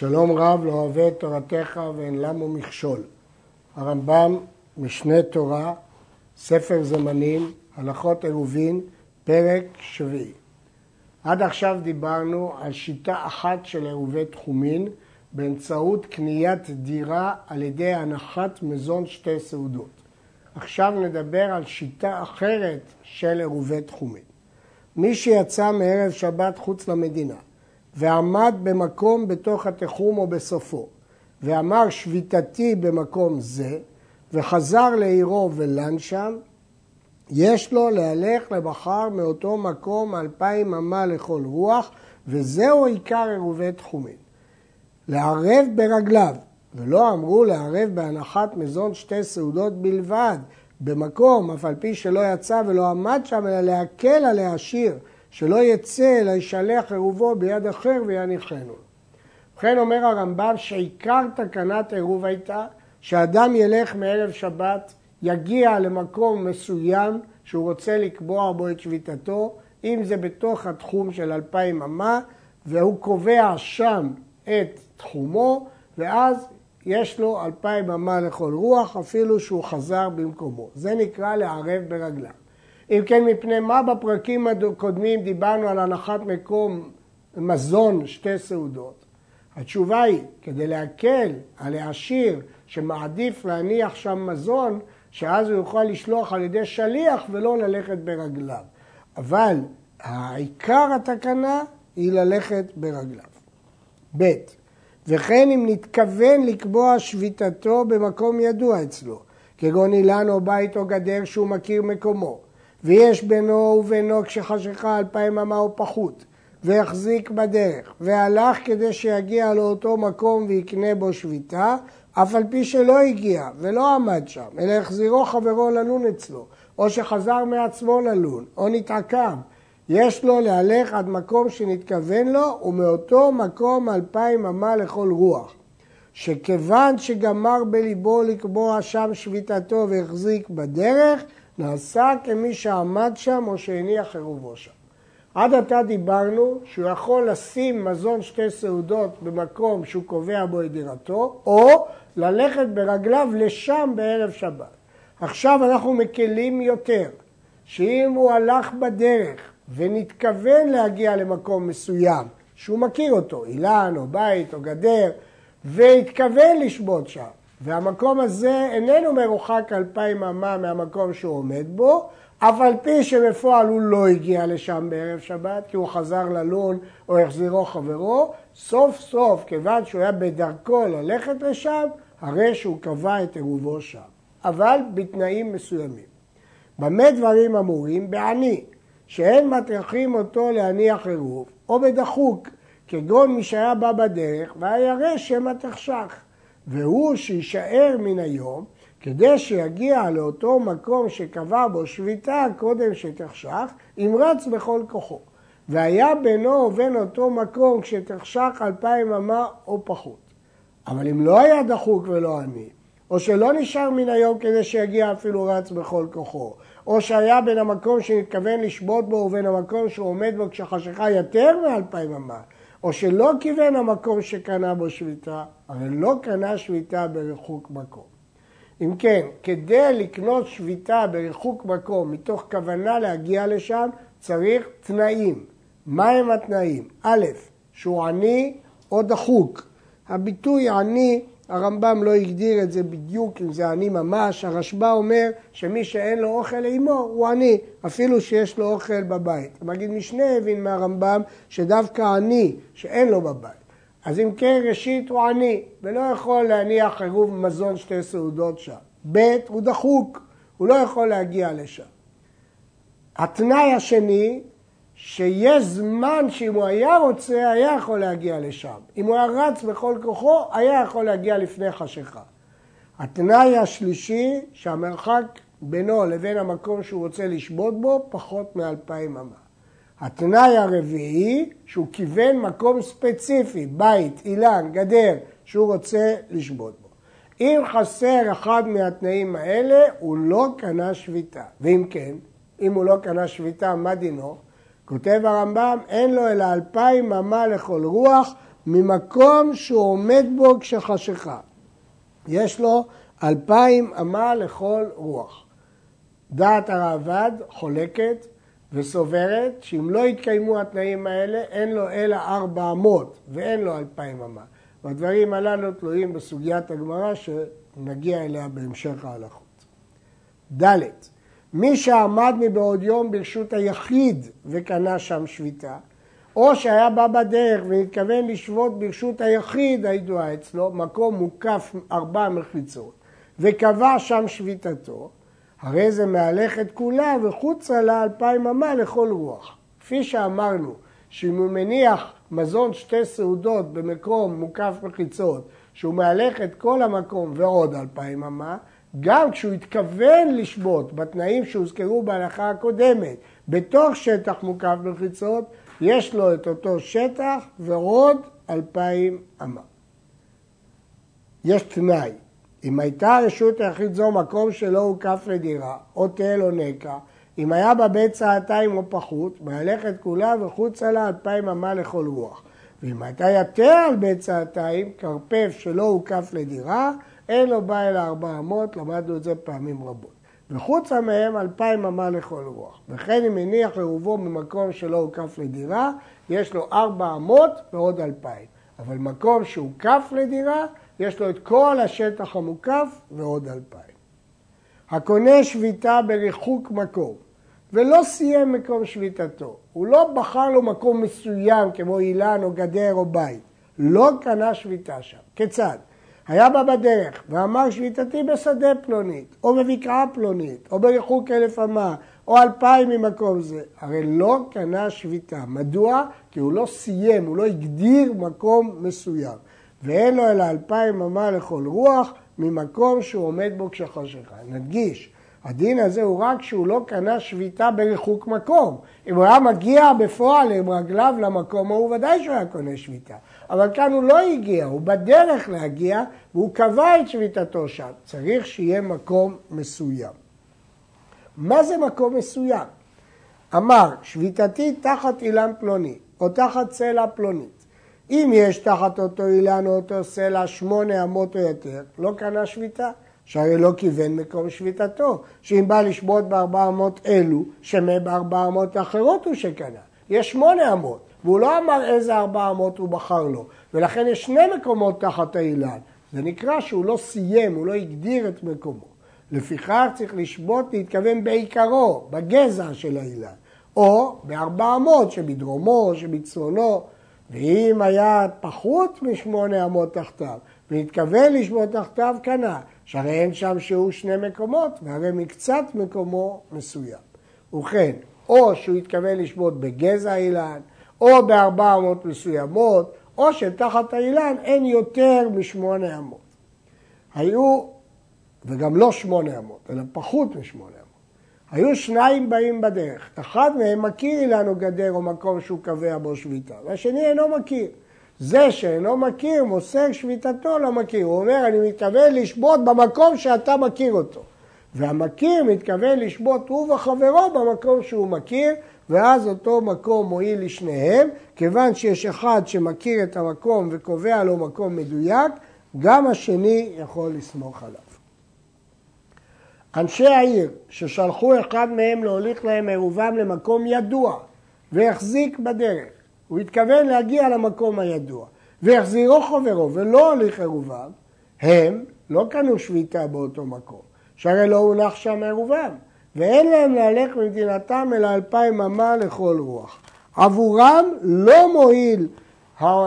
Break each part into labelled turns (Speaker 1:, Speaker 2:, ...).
Speaker 1: שלום רב לא אוהב את תורתך ואין למו מכשול. הרמב"ם, משנה תורה, ספר זמנים, הלכות עירובין, פרק שביעי. עד עכשיו דיברנו על שיטה אחת של עירובי תחומין באמצעות קניית דירה על ידי הנחת מזון שתי סעודות. עכשיו נדבר על שיטה אחרת של עירובי תחומין. מי שיצא מערב שבת חוץ למדינה ועמד במקום בתוך התחום או בסופו, ואמר שביתתי במקום זה, וחזר לעירו ולן שם, יש לו להלך למחר מאותו מקום אלפיים אמה לכל רוח, וזהו עיקר עירובי תחומים. לערב ברגליו, ולא אמרו לערב בהנחת מזון שתי סעודות בלבד, במקום, אף על פי שלא יצא ולא עמד שם, אלא להקל על העשיר, שלא יצא אלא ישלח עירובו ביד אחר ויניחנו. ובכן אומר הרמב"ם שעיקר תקנת עירוב הייתה שאדם ילך מערב שבת, יגיע למקום מסוים שהוא רוצה לקבוע בו את שביתתו, אם זה בתוך התחום של אלפיים אמה, והוא קובע שם את תחומו, ואז יש לו אלפיים אמה לכל רוח, אפילו שהוא חזר במקומו. זה נקרא לערב ברגליו. אם כן, מפני מה בפרקים הקודמים דיברנו על הנחת מקום מזון שתי סעודות? התשובה היא, כדי להקל על העשיר שמעדיף להניח שם מזון, שאז הוא יוכל לשלוח על ידי שליח ולא ללכת ברגליו. אבל העיקר התקנה היא ללכת ברגליו. ב. וכן אם נתכוון לקבוע שביתתו במקום ידוע אצלו, כגון אילן או בית או גדר שהוא מכיר מקומו, ויש בינו ובינו כשחשיכה אלפיים אמה או פחות, והחזיק בדרך, והלך כדי שיגיע לאותו מקום ויקנה בו שביתה, אף על פי שלא הגיע ולא עמד שם, אלא החזירו חברו ללון אצלו, או שחזר מעצמו ללון, או נתעכב. יש לו להלך עד מקום שנתכוון לו, ומאותו מקום אלפיים אמה לכל רוח. שכיוון שגמר בליבו לקבוע שם שביתתו והחזיק בדרך, נעשה כמי שעמד שם או שהניח עירובו שם. עד עתה דיברנו שהוא יכול לשים מזון שתי סעודות במקום שהוא קובע בו את דירתו, או ללכת ברגליו לשם בערב שבת. עכשיו אנחנו מקלים יותר, שאם הוא הלך בדרך ונתכוון להגיע למקום מסוים, שהוא מכיר אותו, אילן או בית או גדר, והתכוון לשבות שם, והמקום הזה איננו מרוחק אלפיים אמה מהמקום שהוא עומד בו, אף על פי שבפועל הוא לא הגיע לשם בערב שבת, כי הוא חזר ללון או החזירו חברו, סוף סוף, כיוון שהוא היה בדרכו ללכת לשם, הרי שהוא קבע את עירובו שם, אבל בתנאים מסוימים. במה דברים אמורים? בעני, שאין מטרחים אותו להניח עירוב, או בדחוק, כגון מי שהיה בא בדרך והירא שמא תחשך. והוא שיישאר מן היום, כדי שיגיע לאותו מקום שקבע בו שביתה קודם שתחשך, ימרץ בכל כוחו. והיה בינו ובין אותו מקום כשתחשך אלפיים אמה או פחות. אבל אם לא היה דחוק ולא עני, או שלא נשאר מן היום כדי שיגיע אפילו רץ בכל כוחו, או שהיה בין המקום שנתכוון לשבות בו ובין המקום שהוא עומד בו כשחשיכה יותר מאלפיים אמה, או שלא כיוון המקום שקנה בו שביתה, הרי לא קנה שביתה בריחוק מקום. אם כן, כדי לקנות שביתה בריחוק מקום מתוך כוונה להגיע לשם, צריך תנאים. מהם התנאים? א', שהוא עני או דחוק. הביטוי עני הרמב"ם לא הגדיר את זה בדיוק אם זה עני ממש, הרשב"א אומר שמי שאין לו אוכל עמו הוא עני, אפילו שיש לו אוכל בבית. המגיד משנה הבין מהרמב"ם שדווקא עני שאין לו בבית. אז אם כן ראשית הוא עני ולא יכול להניח עירוב מזון שתי סעודות שם. ב' הוא דחוק, הוא לא יכול להגיע לשם. התנאי השני שיש זמן שאם הוא היה רוצה, היה יכול להגיע לשם. אם הוא היה רץ בכל כוחו, היה יכול להגיע לפני חשיכה. התנאי השלישי, שהמרחק בינו לבין המקום שהוא רוצה לשבות בו, פחות מאלפיים אמה. התנאי הרביעי, שהוא כיוון מקום ספציפי, בית, אילן, גדר, שהוא רוצה לשבות בו. אם חסר אחד מהתנאים האלה, הוא לא קנה שביתה. ואם כן, אם הוא לא קנה שביתה, מה דינו? כותב הרמב"ם, אין לו אלא אלפיים אמה לכל רוח, ממקום שהוא עומד בו כשחשיכה. יש לו אלפיים אמה לכל רוח. דעת הרעב"ד חולקת וסוברת שאם לא יתקיימו התנאים האלה, אין לו אלא ארבע אמות ואין לו אלפיים אמה. והדברים הללו תלויים בסוגיית הגמרא שנגיע אליה בהמשך ההלכות. ד' מי שעמד מבעוד יום ברשות היחיד וקנה שם שביתה, או שהיה בא בדרך והתכוון לשבות ברשות היחיד הידועה אצלו, מקום מוקף ארבע מחיצות, וקבע שם שביתתו, הרי זה מהלך את כולה וחוצה לה אלפיים אמה לכל רוח. כפי שאמרנו, שאם הוא מניח מזון שתי סעודות במקום מוקף מחיצות, שהוא מהלך את כל המקום ועוד אלפיים אמה, גם כשהוא התכוון לשבות בתנאים שהוזכרו בהלכה הקודמת, בתוך שטח מוקף מחיצות, יש לו את אותו שטח ועוד אלפיים אמה. יש תנאי, אם הייתה רשות היחיד זו מקום שלא הוקף לדירה, או תל או נקע, אם היה בה בית צעתיים או פחות, מהלכת כולה וחוצה לה אלפיים אמה לכל רוח. ואם הייתה יתר על בית צעתיים, כרפף שלא הוקף לדירה, אין לו בא אלא ארבע אמות, למדנו את זה פעמים רבות. וחוצה מהם אלפיים אמה לכל רוח. וכן אם הניח עירובו ממקום שלא הוקף לדירה, יש לו ארבע אמות ועוד אלפיים. אבל מקום שהוקף לדירה, יש לו את כל השטח המוקף ועוד אלפיים. הקונה שביתה בריחוק מקום ולא סיים מקום שביתתו, הוא לא בחר לו מקום מסוים כמו אילן או גדר או בית, לא קנה שביתה שם. כיצד? היה בא בדרך ואמר שביתתי בשדה פלונית, או בבקעה פלונית, או בריחוק אלף אמה, או אלפיים ממקום זה. הרי לא קנה שביתה. מדוע? כי הוא לא סיים, הוא לא הגדיר מקום מסוים. ואין לו אלא אלפיים אמה לכל רוח ממקום שהוא עומד בו כשחושכה. נדגיש, הדין הזה הוא רק שהוא לא קנה שביתה בריחוק מקום. אם הוא היה מגיע בפועל עם רגליו למקום, הוא ודאי שהוא היה קונה שביתה. אבל כאן הוא לא הגיע, הוא בדרך להגיע, והוא קבע את שביתתו שם. צריך שיהיה מקום מסוים. מה זה מקום מסוים? אמר, שביתתי תחת אילן פלוני, או תחת סלע פלונית. אם יש תחת אותו אילן או אותו סלע שמונה אמות או יותר, לא קנה שביתה. שהרי לא כיוון מקום שביתתו, שאם בא לשבות בארבע אמות אלו, שמה בארבע אמות אחרות הוא שקנה. יש שמונה אמות, והוא לא אמר איזה ארבע אמות הוא בחר לו, ולכן יש שני מקומות תחת האילן. זה נקרא שהוא לא סיים, הוא לא הגדיר את מקומו. לפיכך צריך לשבות להתכוון בעיקרו, בגזע של האילן, או בארבע אמות שבדרומו, שבצפונו, ואם היה פחות משמונה אמות תחתיו, והתכוון לשבות תחתיו, קנה. שהרי אין שם שהוא שני מקומות, והרי מקצת מקומו מסוים. ובכן, או שהוא התכוון לשבות בגזע אילן, או בארבע אמות מסוימות, או שתחת האילן אין יותר משמונה אמות. היו, וגם לא שמונה אמות, אלא פחות משמונה אמות. היו שניים באים בדרך, אחד מהם מכיר אילן או גדר או מקום שהוא קבע בו שביתה, והשני אינו מכיר. זה שאינו מכיר, מוסר שביתתו לא מכיר. הוא אומר, אני מתכוון לשבות במקום שאתה מכיר אותו. והמכיר מתכוון לשבות הוא וחברו במקום שהוא מכיר, ואז אותו מקום מועיל לשניהם, כיוון שיש אחד שמכיר את המקום וקובע לו מקום מדויק, גם השני יכול לסמוך עליו. אנשי העיר ששלחו אחד מהם להוליך להם עירובם למקום ידוע והחזיק בדרך, הוא התכוון להגיע למקום הידוע, והחזירו חברו ולא הוליך עירובם, הם לא קנו שביתה באותו מקום, שהרי לא הונח שם עירובם, ואין להם להלך ממדינתם אלא אלפיים אמה לכל רוח. עבורם לא מועיל,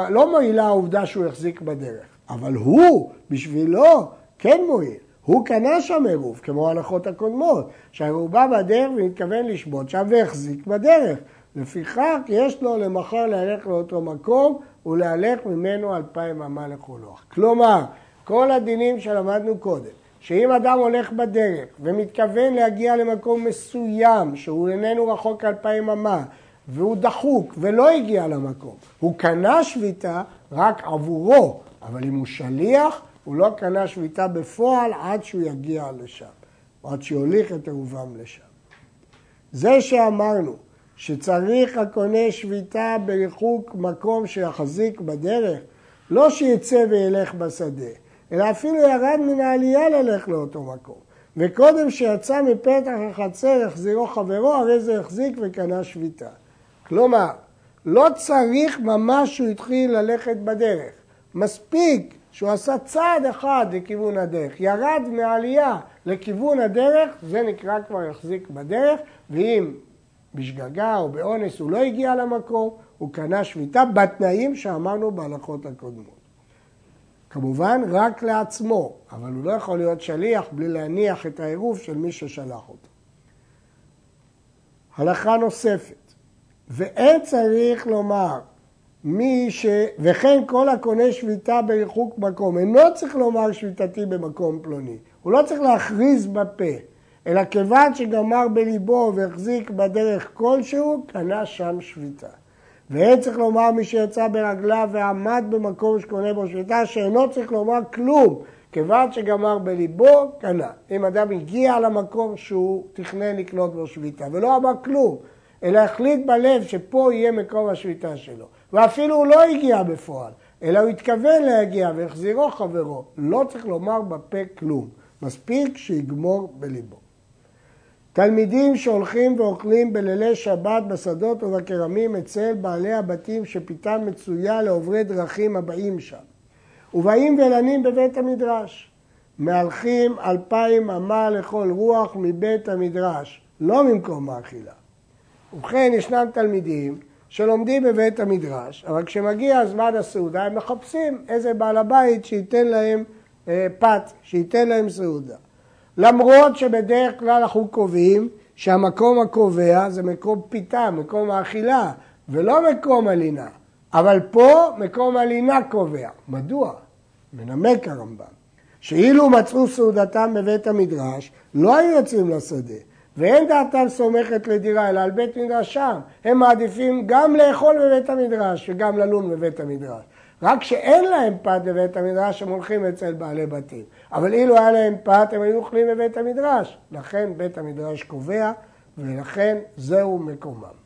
Speaker 1: לא מועילה העובדה שהוא החזיק בדרך, אבל הוא, בשבילו, כן מועיל. הוא קנה שם עירוב, כמו ההלכות הקודמות, שהעירוב בא בדרך ומתכוון לשבות שם והחזיק בדרך. לפיכך יש לו למחר להלך לאותו מקום ולהלך ממנו אלפיים אמה לכל לוח. כלומר, כל הדינים שלמדנו קודם, שאם אדם הולך בדרך ומתכוון להגיע למקום מסוים שהוא איננו רחוק אלפיים אמה והוא דחוק ולא הגיע למקום, הוא קנה שביתה רק עבורו, אבל אם הוא שליח, הוא לא קנה שביתה בפועל עד שהוא יגיע לשם, או עד שיוליך את אהובם לשם. זה שאמרנו שצריך הקונה שביתה בריחוק מקום שיחזיק בדרך, לא שיצא וילך בשדה, אלא אפילו ירד מן העלייה ללך לאותו מקום. וקודם שיצא מפתח החצר החזירו חברו, הרי זה החזיק וקנה שביתה. כלומר, לא צריך ממש שהוא התחיל ללכת בדרך. מספיק שהוא עשה צעד אחד לכיוון הדרך, ירד מהעלייה לכיוון הדרך, זה נקרא כבר יחזיק בדרך, ואם בשגגה או באונס הוא לא הגיע למקום, הוא קנה שביתה בתנאים שאמרנו בהלכות הקודמות. כמובן רק לעצמו, אבל הוא לא יכול להיות שליח בלי להניח את העירוב של מי ששלח אותו. הלכה נוספת, ואין צריך לומר מי ש... וכן כל הקונה שביתה בריחוק מקום, אינו צריך לומר שביתתי במקום פלוני, הוא לא צריך להכריז בפה, אלא כיוון שגמר בליבו והחזיק בדרך כלשהו, קנה שם שביתה. ואין צריך לומר מי שיצא ברגליו ועמד במקום שקונה בו שביתה, שאינו צריך לומר כלום, כיוון שגמר בליבו, קנה. אם אדם הגיע למקום שהוא תכנן לקנות בו שביתה ולא אמר כלום, אלא החליט בלב שפה יהיה מקום השביתה שלו, ואפילו הוא לא הגיע בפועל, אלא הוא התכוון להגיע והחזירו חברו, לא צריך לומר בפה כלום, מספיק שיגמור בליבו. תלמידים שהולכים ואוכלים בלילי שבת בשדות ובכרמים אצל בעלי הבתים שפיתם מצויה לעוברי דרכים הבאים שם. ובאים ולנים בבית המדרש. מהלכים אלפיים אמה לכל רוח מבית המדרש, לא ממקום האכילה. ובכן, ישנם תלמידים שלומדים בבית המדרש, אבל כשמגיע זמן הסעודה הם מחפשים איזה בעל הבית שייתן להם אה, פת, שייתן להם סעודה. למרות שבדרך כלל אנחנו קובעים שהמקום הקובע זה מקום פיתה, מקום האכילה, ולא מקום הלינה. אבל פה מקום הלינה קובע. מדוע? מנמק הרמב"ם. שאילו מצאו סעודתם בבית המדרש, לא היו יוצאים לשדה. ואין דעתם סומכת לדירה, אלא על בית מדרשם. הם מעדיפים גם לאכול בבית המדרש וגם ללון בבית המדרש. רק שאין להם פת בבית המדרש, הם הולכים אצל בעלי בתים. אבל אילו היה להם פת, הם היו אוכלים בבית המדרש. לכן בית המדרש קובע, ולכן זהו מקומם.